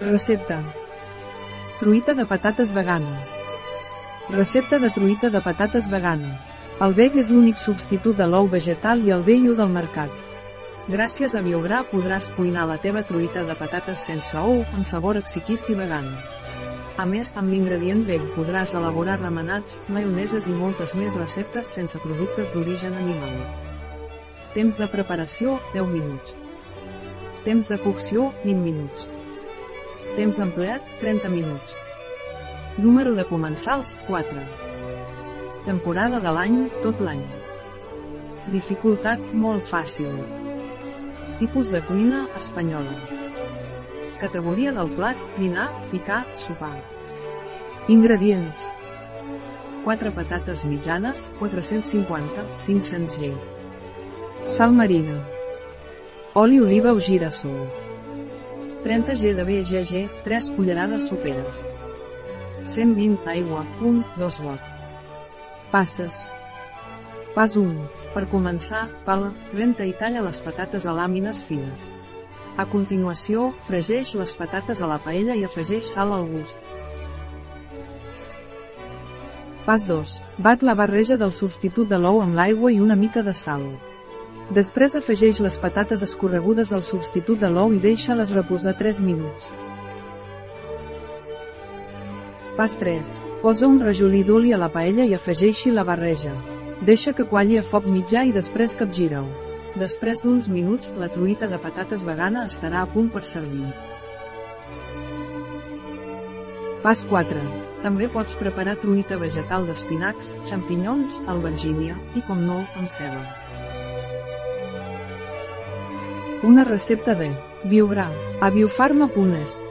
Recepta. Truita de patates vegana. Recepta de truita de patates vegana. El veg és l'únic substitut de l'ou vegetal i el vello del mercat. Gràcies a Biogrà podràs cuinar la teva truita de patates sense ou, amb sabor exquisit i vegana. A més, amb l'ingredient veg podràs elaborar remenats, maioneses i moltes més receptes sense productes d'origen animal. Temps de preparació, 10 minuts. Temps de cocció, 20 minuts. Temps empleat, 30 minuts. Número de comensals, 4. Temporada de l'any, tot l'any. Dificultat, molt fàcil. Tipus de cuina, espanyola. Categoria del plat, dinar, picar, sopar. Ingredients. 4 patates mitjanes, 450, 500 g. Sal marina. Oli oliva o girassol. 30 g de BGG, 3 cullerades soperes. 120 aigua, 1, 2 got. Passes. Pas 1. Per començar, pala, renta i talla les patates a làmines fines. A continuació, fregeix les patates a la paella i afegeix sal al gust. Pas 2. Bat la barreja del substitut de l'ou amb l'aigua i una mica de sal. Després afegeix les patates escorregudes al substitut de l'ou i deixa-les reposar 3 minuts. Pas 3. Posa un rajolí d'oli a la paella i afegeixi la barreja. Deixa que qualli a foc mitjà i després capgira-ho. Després d'uns minuts, la truita de patates vegana estarà a punt per servir. Pas 4. També pots preparar truita vegetal d'espinacs, xampinyons, albergínia, i com no, amb ceba. Una recepta de Biogrà, a biofarma.es.